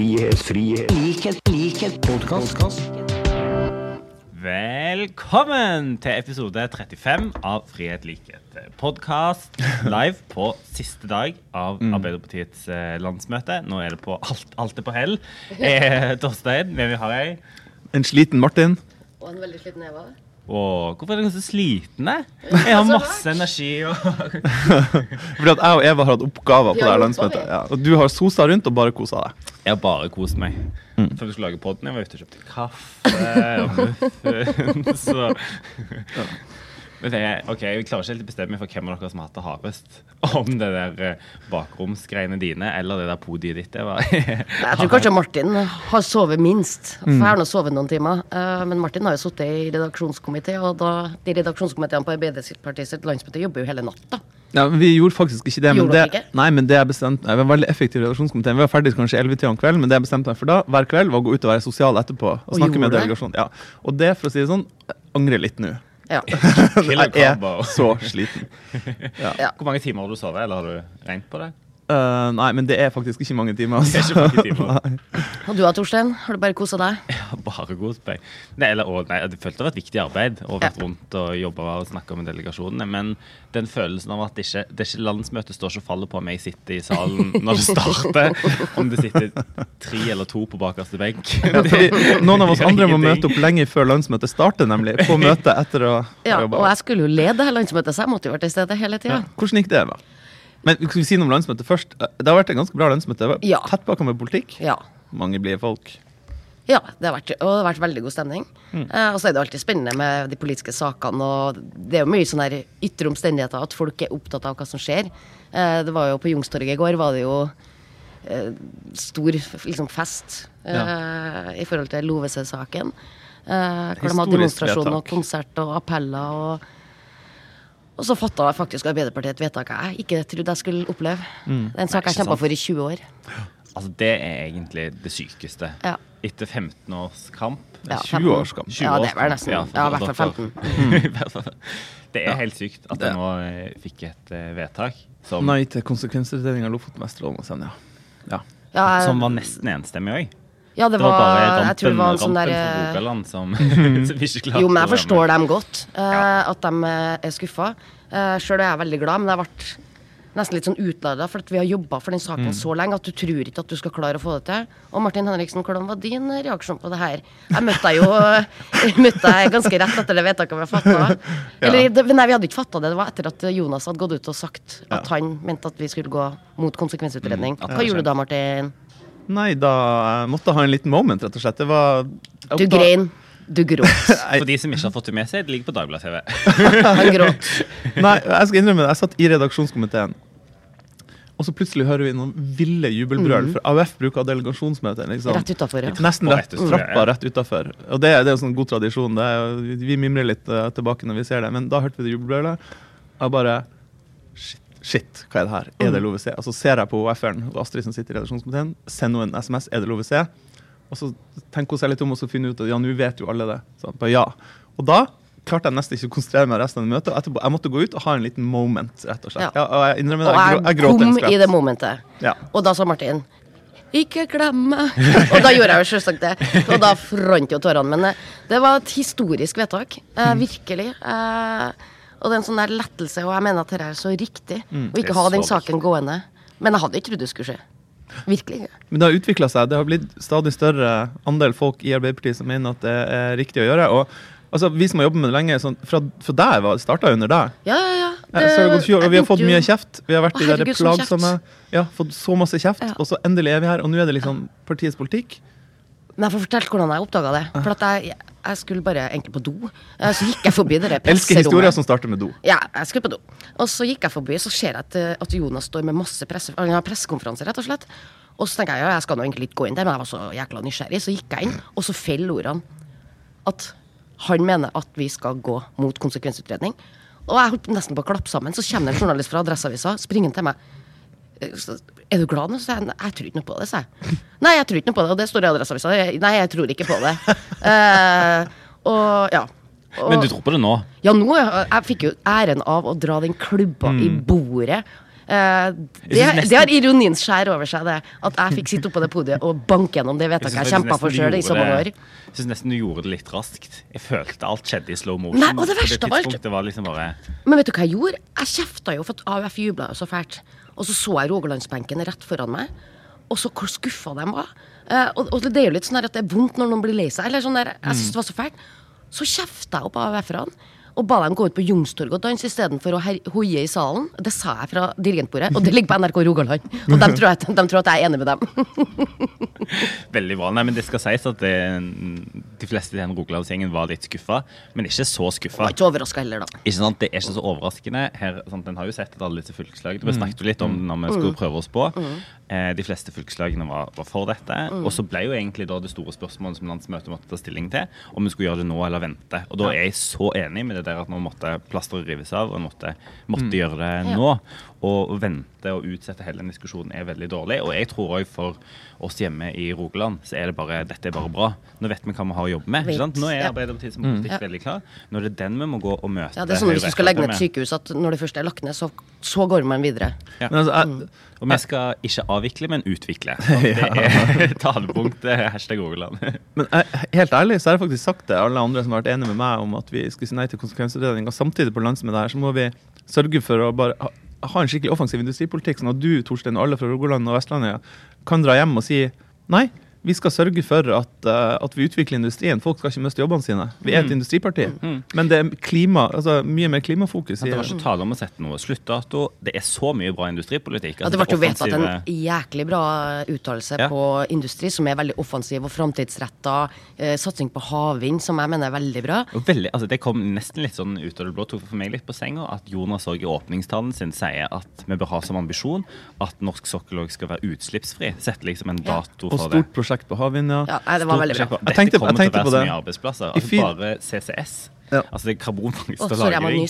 frihet, frihet, likhet, likhet, podkast. Velkommen til episode 35 av Frihet likhet. Podkast live på siste dag av Arbeiderpartiets eh, landsmøte. Nå er det på alt, alt er på hell. Eh, Torstein, hvem vi har jeg? En sliten Martin. Og en veldig sliten Eva. Åh, hvorfor er dere så slitne? Jeg har masse energi. Og... Fordi at jeg og Eva har hatt oppgaver på det her landsmøtet. Ja. Og du har sosa rundt og bare kosa deg. Jeg har bare kost meg. Før vi skulle lage podden, jeg var ute og kjøpte kaffe og muffins. Men det, er- ok, Jeg klarer ikke helt å bestemme meg for hvem av dere som har hatt det hardest. Om det der eh, bakromsgreiene dine eller det der podiet ditt. Det var Jeg tror kanskje Martin har sovet minst. For jeg har nå sovet noen timer. Eh, Men Martin har jo sittet i redaksjonskomité, og da, de redaksjonskomiteene på Arbeiderpartiet sitt landsmøte jobber jo hele natta. Ja, men Vi gjorde faktisk ikke det. Men Gjorde det, ikke? Nei, men det er bestemt Vi var veldig effektiv i redaksjonskomiteen. Vi var ferdig kanskje 11-tida om kvelden, men det jeg bestemte meg for da, hver kveld, var å gå ut og være sosial etterpå. Og, Og snakke med delegasjonen. Ja. Og det, for å si det sånn, angrer litt nå. Ja. Killer Jeg er så sliten. Hvor mange timer har du sovet, eller har du regnet på det? Eh, nei, men det er faktisk ikke mange timer. Det er Altså. ikke mange timer. Og du da, Torstein? Har du bare kosa deg? Har bare kost meg. Nei, eller, og, nei, jeg følte det var et viktig arbeid å vært Ja. rundt og jobbe og snakke med delegasjonene. Men den følelsen av at det ikke, det ikke landsmøtet står ikke og faller på om jeg sitter i salen når det starter, om det sitter tre eller to på bakerste benk Ja, noen av oss andre må møte opp lenge før landsmøtet starter, nemlig. På møtet etter å Ja, og jeg skulle jo lede landsmøtet, så jeg måtte jo vært til stede hele tida. Hvordan gikk det, Eva? Men skal vi si noe om landsmøtet først? Det har vært et ganske bra landsmøte. Ja. Tettpakka med politikk. Ja. Mange blide folk. Ja, det har vært, og det har vært veldig god stemning. Eh, og så er det alltid spennende med de politiske sakene. Og det er jo mye sånne her ytre omstendigheter, at folk er opptatt av hva som skjer. Eh, det var jo På Youngstorget i går var det jo eh, stor liksom, fest eh, i forhold til Lovese-saken. Eh, hvor de hadde demonstrasjoner demonstrasjon og konsert og appeller. og og så fatta faktisk Arbeiderpartiet et vedtak jeg ikke trodde jeg skulle oppleve. Det er en sak jeg kjempa for i 20 år. Altså, Det er egentlig det sykeste. Ja. Etter 15 års kamp. Ja, 20 års kamp. 20 Ja, det var nesten. Ja, i hvert fall 15. I hvert fall. det er helt sykt at jeg nå eh, fikk et eh, vedtak som, Nei til konsekvensutredning av Lofoten, Vesterålen og Senja. Ja. Ja, jeg- som var nesten enstemmig òg. Ja, det Det var var, bare jeg tror det var en sånn der fra eh, Rogaland som, som ikke klarte Jo, men jeg forstår dem godt. eh, at de eh, er skuffa. Uh, Sjøl er jeg veldig glad, men jeg ble nesten litt sånn utlada, for vi har jobba for den saken Mm. så lenge at du tror ikke at du skal klare å få det til. Og Martin Henriksen, hvordan var din reaksjon på det her? Jeg møtte deg jo jeg møtte deg ganske rett etter det vedtaket vi fatta. Eller, det, nei, vi hadde ikke fatta det. Det var etter at Jonas hadde gått ut og sagt at han mente at vi skulle gå mot konsekvensutredning. Mm, Hva gjorde du da, Martin? Nei, da måtte jeg ha en liten moment, rett og slett. Det var Du grein. Du gråt. For de som ikke har fått det med seg, det ligger på Dagbladet TV. Han gråt. Nei, jeg skal innrømme det. Jeg satt i redaksjonskomiteen. Og så plutselig hører vi noen ville jubelbrøl, for AUF bruker delegasjonsmøte. Liksom. Rett utafor, ja. Nesten rett, trappa rett utafor. Og det, er- det er jo sånn god tradisjon. Det er, vi mimrer litt uh, tilbake når vi ser det. Men da hørte vi det jubelbrølet. Og jeg bare Shit, hva er det her? Er det lov å se? Og så ser jeg på OF-eren og Astrid som sitter i redaksjonskomiteen. Sender henne en SMS. Er det lov å se? Og så tenker hun seg litt om og så finner ut at ja, nå vet jo alle det. Så jeg bare, ja. Og da klarte jeg nesten ikke å konsentrere meg resten av møtet. Og etterpå, jeg måtte gå ut og ha en liten moment, rett og slett. Ja. Ja, og jeg innrømmer det. Og Jeg, grå, jeg jeg gråt jeg kom i det momentet. Ja. Og da sa Martin ikke glem meg! Og da gjorde jeg jo selvsagt det. Og da frant jo tårene. Men eh, det var et historisk vedtak. Mm. Eh, virkelig. Eh, og det er en sånn der lettelse, og jeg mener at dette er så riktig. Mm. Å ikke ha den saken gående. Men jeg hadde ikke trodd det skulle skje. Virkelig ikke. Men det har utvikla seg. Det har blitt stadig større andel folk i Arbeiderpartiet som mener at det er riktig å gjøre. Og altså, vi som har jobbet med det lenge, sånn, fra, fra det starta under deg. Ja, ja, ja. Det, så har det gått fjor, og vi har fått mye kjeft. Vi har vært Å, i de plagsomme Ja, fått så masse kjeft, Ja. og så endelig er vi her. Og nå er det liksom partiets politikk. Men jeg får fortelle hvordan jeg oppdaga det. For at jeg, jeg skulle bare egentlig på do. Eh, Så gikk jeg forbi det Elsker historier som starter med do. Ja, jeg skulle på do. Og så gikk jeg forbi, så ser jeg at, eh, at Jonas står med masse presse, han pressekonferanse, rett og slett. Og så tenker jeg ja, jeg skal nå egentlig ikke gå inn der, men jeg var så jækla nysgjerrig. Så gikk jeg inn, og så feller ordene at han mener at vi skal gå mot konsekvensutredning. Og jeg holdt nesten på å klappe sammen. Så kommer det en journalist fra Adresseavisa springende til meg. Er du glad nå? Så jeg, jeg tror ikke noe på det, sa jeg. Nei, jeg tror ikke noe på det. Og det står i Adresseavisa. Nei, jeg tror ikke på det. Uh, og ja. Og, Men du tror på det nå? ja, nå Jeg fikk jo æren av å dra den klubba i Mm. bordet Uh, det, det har ironiens skjær over seg, det. At jeg fikk sitte oppå det podiet og banke gjennom det vedtaket jeg jeg kjempa for sjøl i så mange år. Jeg syns nesten du gjorde det litt raskt. Jeg følte alt skjedde i slow motion. Nei, og det verste av alt- liksom bare Men vet du hva jeg gjorde? Jeg kjefta jo for at AUF jubla jo så fælt. Og så så jeg Rogalandsbenken rett foran meg, og så hvor skuffa de var. Eh, og, og det er jo litt sånn at det er vondt når noen blir lei seg. Eller sånn der, jeg synes det var så fælt. Så kjefta jeg opp AUF-erne. Og ba dem gå ut på Youngstorget og danse istedenfor å hoie i salen. Det sa jeg fra dirigentbordet, og det ligger på NRK Rogaland. Og de tror, at, de tror at jeg er enig med dem. veldig bra. Nei, men det skal sies at det, de fleste i den Rogalandsgjengen var litt skuffa, men ikke så skuffa. ikke overraska heller, da. Ikke sant? Det er ikke så overraskende. Her, sant? En har jo sett at alle disse fylkeslagene Vi snakket jo litt om det når Mm. vi skulle prøve oss på. Eh, de fleste fylkeslagene var, var for dette. Mm. Og så ble jo egentlig da det store spørsmålet som landsmøtet måtte ta stilling til, om vi skulle gjøre det nå eller vente. Og da er jeg så enig med det der at nå måtte plasteret rives av, og en måtte, måtte gjøre det Ja. nå. Og å vente og utsette hele den diskusjonen er veldig dårlig. Og jeg tror òg for oss hjemme i Rogaland så er det bare, dette er bare bra. Nå vet vi hva vi har å jobbe med. Ikke sant? Nå er. Arbeiderpartiet som politikk mm. veldig klar. Nå er det den vi må gå og møte. Ja, det er sånn Hvis du skal legge ned et sykehus, at når det først er lagt ned, så, så går man videre. Ja. Men altså, jeg, Og vi skal ikke avvikle, men utvikle. Det er talepunktet hashtag Rogaland. Men helt ærlig så har jeg faktisk sagt det, alle andre som har vært enige med meg om at vi skulle si nei til konsekvensutredning, og samtidig på landsmøtet her så må vi sørge for å bare ha, en skikkelig offensiv industripolitikk, sånn at du, Torstein, og alle fra Rogaland og Vestlandet kan dra hjem og si nei. Vi skal sørge for at, eh, at vi utvikler industrien. Folk skal ikke miste jobbene sine. Vi er et industriparti. Men det er klima, altså, mye mer klimafokus. Det var ikke tale om å sette noe sluttdato. Det er så mye bra industripolitikk. Ja, Altså, det ble jo vedtatt en jæklig bra uttalelse Ja. på industri, som er veldig offensiv og framtidsretta. Eh, satsing på havvind, som jeg mener er veldig bra. veldig, altså Det kom nesten litt sånn ut av det blå. Tok for meg litt på senga at Jonas òg i åpningstalen sin sier at vi bør ha som ambisjon at norsk sokkel skal være utslippsfri. Sette liksom en dato ja. for det. Prosjekt på havvind, ja. Ja, nei, det var veldig bra. på- Jeg tenkte- Dette kommer jeg til å være så mye arbeidsplasser. Altså bare CCS. Ja. Altså det er karbonfangst og lagring.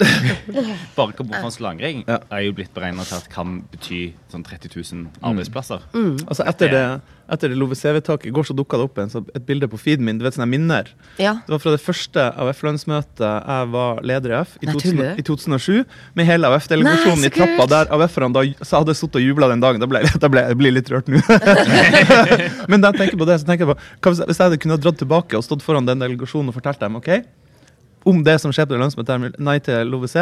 Bare karbonfangst og lagring Ja. er jo blitt beregna til at kan bety sånn 30 000 arbeidsplasser. Altså etter det, etter det LoVC-vedtaket i går så dukka det opp en, så et bilde på feeden min. Du vet sånne minner. Ja. Det var fra det første AUF-lønnsmøtet jeg var leder i AUF, i, 2000, i 2007. Med hele AUF-delegasjonen i trappa der AUF-erne da hadde sittet og jubla den dagen. Da ble, da ble jeg blir litt rørt nå. Men da jeg tenker på det, så tenker jeg på hva hvis jeg hadde kunnet dratt tilbake og stått foran den delegasjonen og fortalt dem ok, om det som skjer på det lønnsmøtet, nei til LoVC,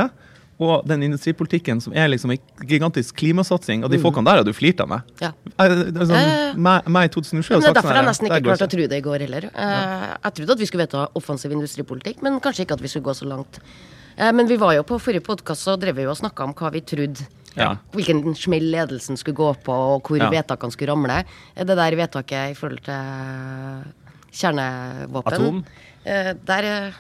og den industripolitikken som er liksom en gigantisk klimasatsing, og de folkene der hadde du flirt av meg. Ja. Er sånn, Ja, ja, ja. meg, i 2007 Men og det er derfor sånn jeg nesten ikke klarte å tro det i går heller. Eh, Jeg trodde at vi skulle vedta offensiv industripolitikk, men kanskje ikke at vi skulle gå så langt. Eh, Men vi var jo på forrige podkast så drev vi jo og snakka om hva vi trodde. Ja. Hvilken smell ledelsen skulle gå på, og hvor Ja. vedtakene skulle ramle. Eh, Det der vedtaket i forhold til kjernevåpen Atom? eh, Der eh,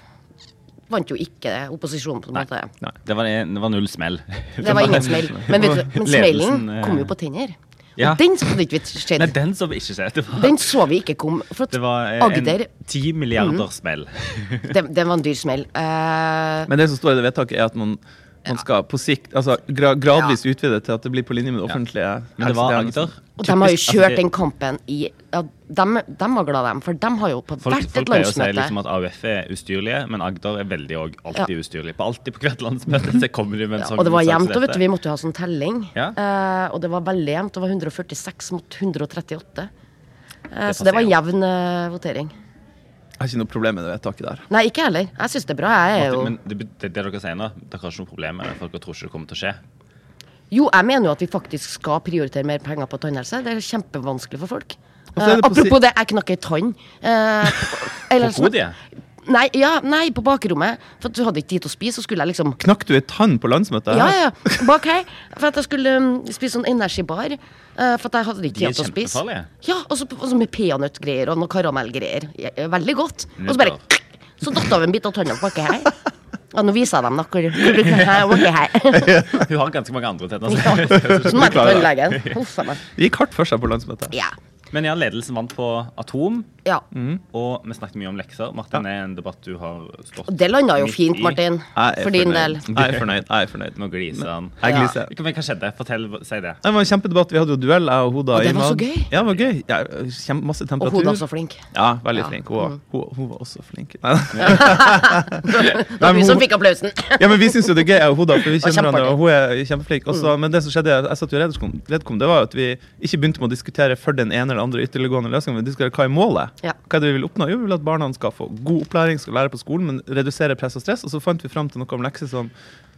vant jo ikke opposisjonen, på en måte. Nei, det var, det var null smell. Det var ingen smell. Men, vet du, men smellen eh, kom jo på tenner. Ja. Og den så ikke vi sett. Nei, den så vi ikke var, Den så vi ikke kom. For at det var en Agder 10 milliarder smell. den, den, var en dyr smell. Uh, Men det som står i det vedtaket, er at man, man skal på sikt altså gra gradvis utvide til at det blir på linje med det offentlige. Men det var. Agder. og de har jo kjørt altså, den kampen i ja, de, de var glad, dem. For de har jo på Folk, hvert folk et pleier å si liksom at AUF er ustyrlige, men Agder er veldig òg alltid ustyrlig. På alltid på hvert landsmøte så kommer de med en ja, sånn Og det var jevnt, vet du, vi måtte jo ha sånn telling. Ja. Uh, og det var veldig jevnt. Det var 146 mot 138. Uh, Det så det var jevn uh, votering. Har ikke noe problem med det vedtaket der. Nei, ikke heller. Jeg syns det er bra. Jeg er jo Men det, det, det dere sier nå, dere har ikke noe problem med det, for dere tror ikke det kommer til å skje. Jo, jeg mener jo at vi faktisk skal prioritere mer penger på tannhelse. Det er kjempevanskelig for folk. Det er Eh, det si- apropos det, jeg knakk ei tann. Eh, eller På sånn- podiet? Nei, ja, nei, på bakrommet. For at du hadde ikke tid til å spise, så skulle jeg liksom Knakk du ei tann på landsmøtet? Ja, ja, bak her. For at jeg skulle um, spise sånn energibar. Uh, for at jeg hadde ikke tid til å spise. Ja, og så med peanøttgreier og noe karamellgreier. Ja, Veldig godt. Og så bare Så datt av en bit av tanna baki her. Ja, nå viser jeg dem noe. Hun har ganske mange andre tenner. Ja. Så nå er på klarer det. tannlegen. Huff a meg. Det gikk hardt for seg på landsmøtet. Ja. Men ja, ledelsen vant på Atom, Ja. og vi snakket mye om lekser. Martin, det er en debatt du har stått Og det landa jo fint, i. Martin. For din del. Jeg er fornøyd. Jeg er fornøyd. Nå gliser han. Jeg Ja. Men hva skjedde? Fortell, si det. Det var en kjempedebatt. Vi hadde jo duell, jeg og Hoda. Og det var så gøy. Ja, det var gøy. Ja, kjem, masse Og. Hoda så flink. Ja, veldig Ja. flink. Hun, var- hun, hun var også flink. Nei, Det var vi som fikk applausen. Ja, men Vi syns jo det er gøy, jeg og Hoda, for vi kjenner hverandre, og hun er kjempeflink. Også, Men det som skjedde, jeg satt jo i lederkom, det var jo at vi ikke begynte med å diskutere for den ene eller andre ytterliggående løsninger, men diskutere hva er målet. Ja. Hva er det vi vil oppnå? Jo, vi vil at barna skal få god opplæring, skal lære på skolen, men redusere press og stress. Og så fant vi fram til noe om lekser som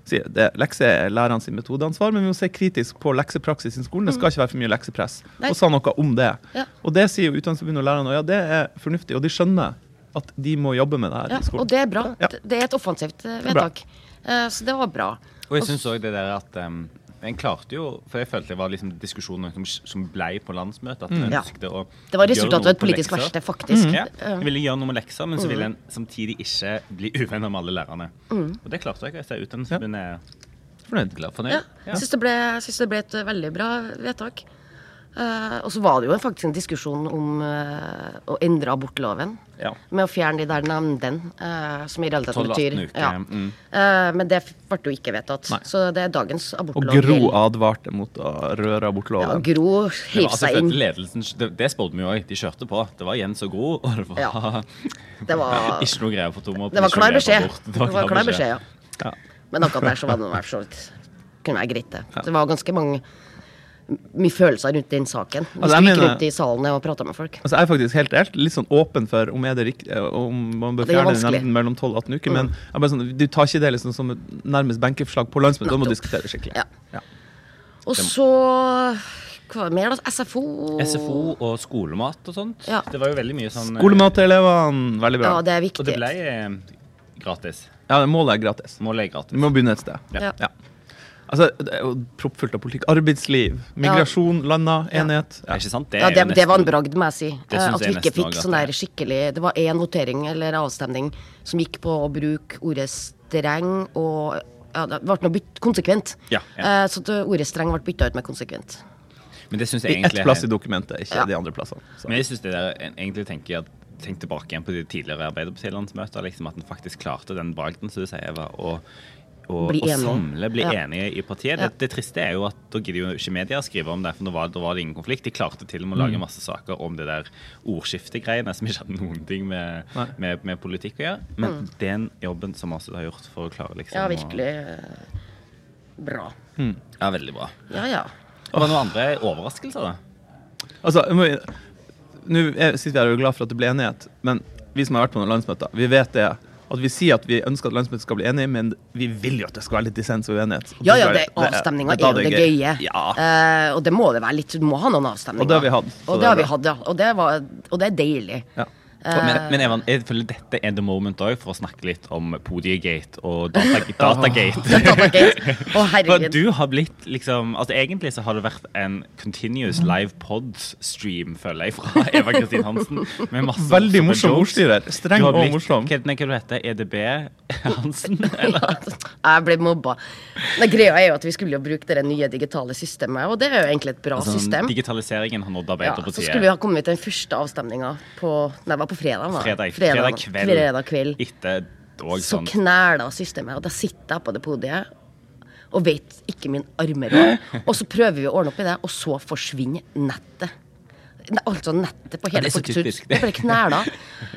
sier det, lekser er lærernes metodeansvar, men vi må se kritisk på leksepraksis i skolen. Det skal ikke være for mye leksepress. Nei. Og sa noe om det. Ja. Og det sier jo Utdanningsforbundet og lærerne, og ja, det er fornuftig. Og de skjønner at de må jobbe med det her Ja, i skolen. og det er bra. Ja. Det er et offensivt eh, vedtak. Eh, Så det var bra. Og jeg syns òg det der at um, En klarte jo For jeg følte det var liksom diskusjoner som, som ble på landsmøtet. At en Ja. ønsket å Det var resultatet av et politisk verksted, faktisk. Ja, Eh, jeg ville gjøre noe med lekser, men så ville en samtidig ikke bli uvenner med alle lærerne. Mm. Og det klarte jeg. Jeg ser Utdanningsforbundet er Fornøyd. glad fornøyd. Ja, jeg syns det, ble- det ble et veldig bra vedtak. Eh, og så var det jo faktisk en diskusjon om uh, å endre abortloven. Ja. Med å fjerne de der nemndene, uh, som i realiteten betyr ja. mm. Men det ble jo ikke vedtatt. Nei. Så det er dagens Og abortlov. Gro gjelder. advarte mot å røre abortloven. Ja. Gro heiv seg inn. ledelsen, det, det spurte vi òg. De kjørte på. Det var Jens og Gro, og det var Ja. Det var, ikke noe greier for Tomo. det var klar beskjed. Det var klar beskjed, ja. Ja. Men akkurat der så var det noe så vidt kunne være greit, det. Det var ganske mange mye følelser rundt den saken. Hvis Altså, jeg gikk mener- rundt i salene og prata med folk. Altså, jeg er faktisk helt ærlig, litt sånn åpen for om, er det riktig, om man bør Det er fjerne nemnden mellom 12 og 18 uker, men jeg bare sånn, du tar ikke det liksom som et nærmest benkeforslag på landsmøtet. Da må du diskutere diskutere skikkelig. Ja. Ja. Og så Hva det mer, da? SFO. SFO og skolemat og sånt. Ja. Det var jo veldig mye sånn eh, Skolemat til elevene, veldig bra. Ja, det er viktig. Og det ble eh, gratis. Ja, målet er gratis. Målet er gratis. Vi må begynne et sted. Ja. Ja. Altså, det er jo proppfullt av politikk. Arbeidsliv, migrasjon, landa, Ja. enhet. Det er ikke sant? Det, Ja, det, det var en bragd, må jeg si. Det Eh, At vi ikke fikk sånn der er. skikkelig Det var én votering eller avstemning som gikk på å bruke ordet streng og ja, Det ble noe bytt, konsekvent. Ja, ja. Eh, Så at ordet streng ble bytta ut med konsekvent. Men det synes jeg I ett plass i dokumentet, ikke Ja. de andre plassene. Så. Men jeg synes det der, egentlig tenker jeg at Tenk tilbake igjen på de tidligere Arbeiderparti-landsmøter. Liksom, at en faktisk klarte den bragden som du sier, var å, å, Bli å samle, bli Ja. enige i partiet. Det, det triste er jo at da gidder jo ikke media skrive om det, for da var, da var det ingen konflikt. De klarte til og med å Mm. lage masse saker om det der ordskiftegreiene som ikke hadde noen ting med, med, med politikk å gjøre. Men den jobben som Masud har gjort for å klare liksom Mm. Ja, virkelig eh, bra. Ja, veldig bra. Ja, ja. Var det noen andre overraskelser, da? Altså, Nå er- sitter vi her og er glad for at det ble enighet, men vi som har vært på noen landsmøter, vi vet det. At vi sier at vi ønsker at landsmøtet skal bli enig, men vi vil jo at det skal være litt dissens og uenighet. Og Ja, ja, det, avstemninga er jo det gøye. Ja. Uh, og det må det være litt. Du må ha noen avstemninger. Og det har vi hatt, Og det det har vi hatt, ja. Og det, var, og det er deilig. ja. Men, men Evan, jeg føler dette er the moment også, for å snakke litt om Podiegate og data, Datagate. Datagate. For herregud. du har blitt liksom Altså Egentlig så har det vært en continuous live pod-stream, føler jeg, fra Eva Kristin Hansen. Med masse Veldig morsom ordstyrer. Streng og morsom. Hva, nei, hva du heter EDB Hansen? Eller? Jeg ble mobba. Men greia er jo at vi skulle jo bruke det nye digitale systemet, og det er jo egentlig et bra Altså, system. digitaliseringen har nådd Ja, så skulle vi ha kommet til den første avstemninga på Nei, var på fredag. Da. fredag, fredag kveld. Fredag kveld. Etter og Så sånn knæla systemet, og da sitter jeg på det podiet og vet ikke min arme råd. Og så prøver vi å ordne opp i det, og så forsvinner nettet. Ne- Altså nettet på Ja, hele hus. typisk. Det bare knæla.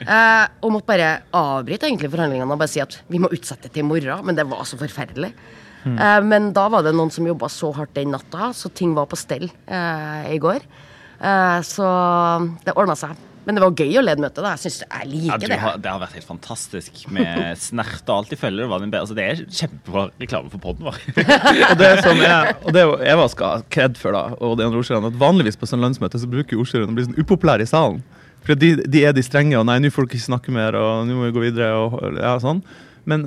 Eh, og måtte bare avbryte egentlig forhandlingene og bare si at vi må utsette til i morgen. Men det var så forferdelig. Mm. Eh, men da var det noen som jobba så hardt den natta, så ting var på stell eh, i går. Eh, så det ordna seg. Men det var gøy å lede møtet. da. Jeg synes jeg ja, liker du det. har, det har vært helt fantastisk med snert og alt. i følge. det var den bedre. Altså, det er kjempebra reklame for poden vår. Og det som jeg, og det er Eva skal ha kred for, da, og det andre ordstyrerne, at vanligvis på sånn landsmøte så bruker ordstyrerne å bli sånn upopulære i salen. For de, de er de strenge, og nei, nå får dere ikke snakke mer, og nå må vi gå videre, og ja, sånn. Men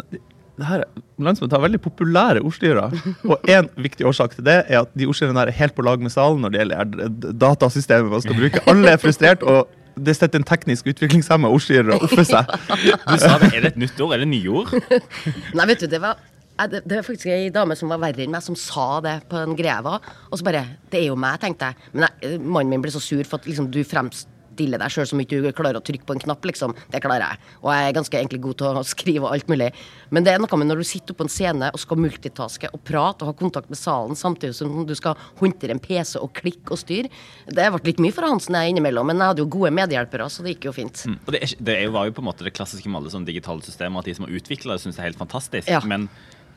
det her landsmøtet har veldig populære ordstyrere. Og én viktig årsak til det er at de ordstyrerne er helt på lag med salen når det gjelder datasystemet man skal bruke. Alle er frustrert, og det setter en teknisk utviklingshemma ordstyrer og offer seg. Du sa det, Er det et nytt ord? Er det nyord? Nei, vet du, det var det, det er faktisk ei dame som var verre enn meg, som sa det på en greve, Og så bare Det er jo meg, tenkte jeg. Men jeg, mannen min ble så sur for at liksom, du fremstiller deg sjøl som ikke du klarer å trykke på en knapp, liksom. Det klarer jeg. Og jeg er ganske egentlig god til å skrive og alt mulig. Men det er noe med når du sitter på en scene og skal multitaske og prate og ha kontakt med salen samtidig som du skal håndtere en PC og klikke og styre. Det ble litt mye for Hansen jeg innimellom, men jeg hadde jo gode medhjelpere, så det gikk jo fint. Mm. Og det, er, det var jo på en måte det klassiske med alle sånne digitale systemer, at de som har utvikla det, syns det er helt fantastisk. Ja. Men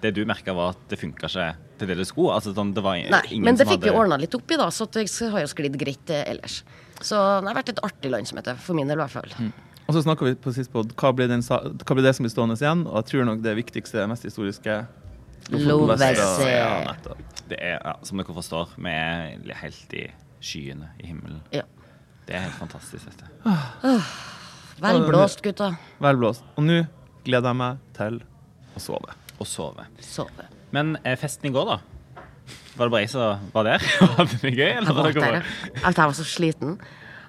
det du merka, var at det funka ikke til det det skulle. Altså, sånn, det var Nei, ingen men det fikk vi hadde- ordna litt opp i, da, så det har jo sklidd greit eh, ellers. Så det har vært et artig landsmøte, for min del i hvert fall. Mm. Og så snakka vi på sist på hva blir, den, hva blir det som blir stående igjen, og jeg tror nok det viktigste, mest historiske Lovese. Ja. Det er, ja, som dere forstår, vi er helt i skyene i himmelen. Ja. Det er helt fantastisk. dette. Vel blåst, gutta. Vel blåst. Og nå gleder jeg meg til å sove. Å sove. Sove. Men eh, festen i går, da? Var det bare jeg som var der? Hadde det gøy? Eller var dere der, jeg. Var så sliten.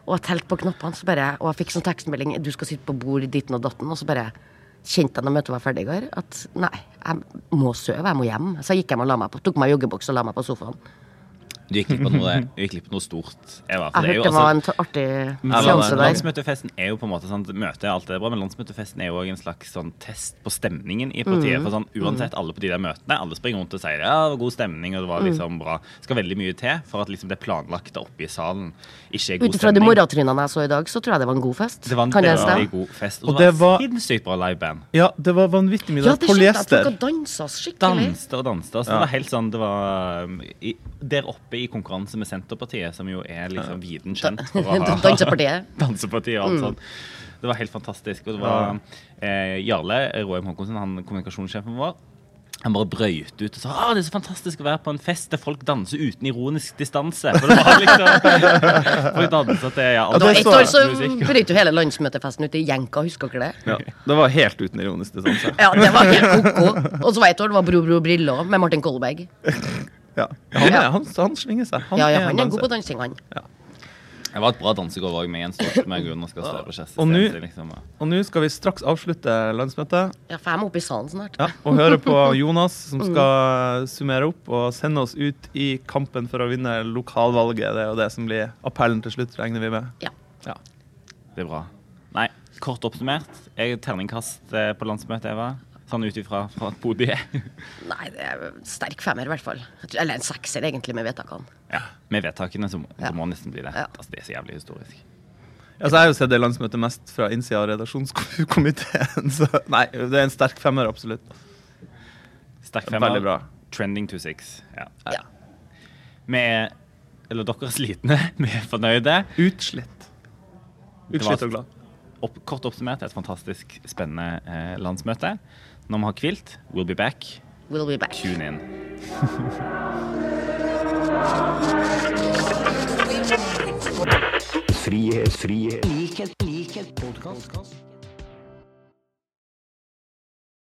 Og jeg telte på knappene, så bare, og jeg fikk sånn tekstmelding Du skal sitte på bord ditten og datten. Og så bare kjente jeg når møtet var ferdig i går, at nei, jeg må sove, jeg må hjem. Så jeg gikk hjem og la meg på, tok meg joggebukse og la meg på sofaen. Du gikk glipp av noe, du gikk glipp av noe stort. For Jeg det er jo, hørte det var altså, en artig seanse der. Landsmøtefesten er jo på en måte sånn, Møtet er alt det bra, men landsmøtefesten er jo også en slags sånn test på stemningen i partiet. Mm. For sånn, Uansett, alle på de der møtene Alle springer rundt og sier ja, det var god stemning og det Mm. var liksom bra. Det skal veldig mye til for at liksom det planlagte oppe i salen ikke er god Ut ifra de stemning. morgentrynene jeg så i dag, så tror jeg det var en god fest. Det var en veldig god fest. Og Og det var var- sinnssykt bra liveband. Ja, det var vanvittig mye. Ja, Det var skjønte jeg. polyester. Folk dansa skikkelig. Danste og danste. Altså, Det var helt sånn det var um, i, Der oppe i konkurranse med Senterpartiet, som jo er liksom viden kjent for å ha Dansepartiet. Dansepartiet og alt Mm. sånt. Det var helt fantastisk. Og det var eh, Jarle Roem Håkonsen, han kommunikasjonssjefen vår. Han bare brøyt ut og sa ah, det er så fantastisk å være på en fest der folk danser uten ironisk distanse. For det var liksom Folk danser til ja, Ja, Da det år så brøyt jo hele landsmøtefesten ut i jenka, husker dere det? Ja, det var helt uten ironisk distanse. Ja, det var helt ko-ko. Og så var et år det var Bro Bro Briller med Martin Kolberg. Ja. Han, Ja. er, han, han svinger seg. Han Ja, ja, er han er god på dansing, han. Det var et bra dansegård òg, med Jens Stoltenberg og. Kjersti Og nå- Liksom. Skal vi straks avslutte landsmøtet Ja, for jeg må opp i salen snart. ja, og høre på Jonas, som skal summere opp og sende oss ut i kampen for å vinne lokalvalget. Det er jo det som blir appellen til slutt, regner vi med. Ja. Ja. Det er bra. Nei, kort oppsummert. Jeg er terningkast eh, på landsmøtet, Eva. Sånn ut ifra fra er? Nei, det er sterk femmer, i hvert fall. Eller en sekser, egentlig, med vedtakene. Ja, Med vedtakene så, Ja. så må nesten bli det. Ja. Altså, det er så jævlig historisk. Altså, jeg har jo sett det landsmøtet mest fra innsida av redaksjonskomiteen, så nei, det er en sterk femmer, absolutt. Sterk femmer. Veldig bra. Trending to six. Ja. Ja. Vi er Eller dere er slitne. Vi er fornøyde. Utslitt. Utslitt og glad. Opp, kort oppsummert et fantastisk spennende eh, landsmøte. Når vi har hvilt, we'll be back. We'll be back. Tune in. Frihet, frihet, likhet, likhet, podkast.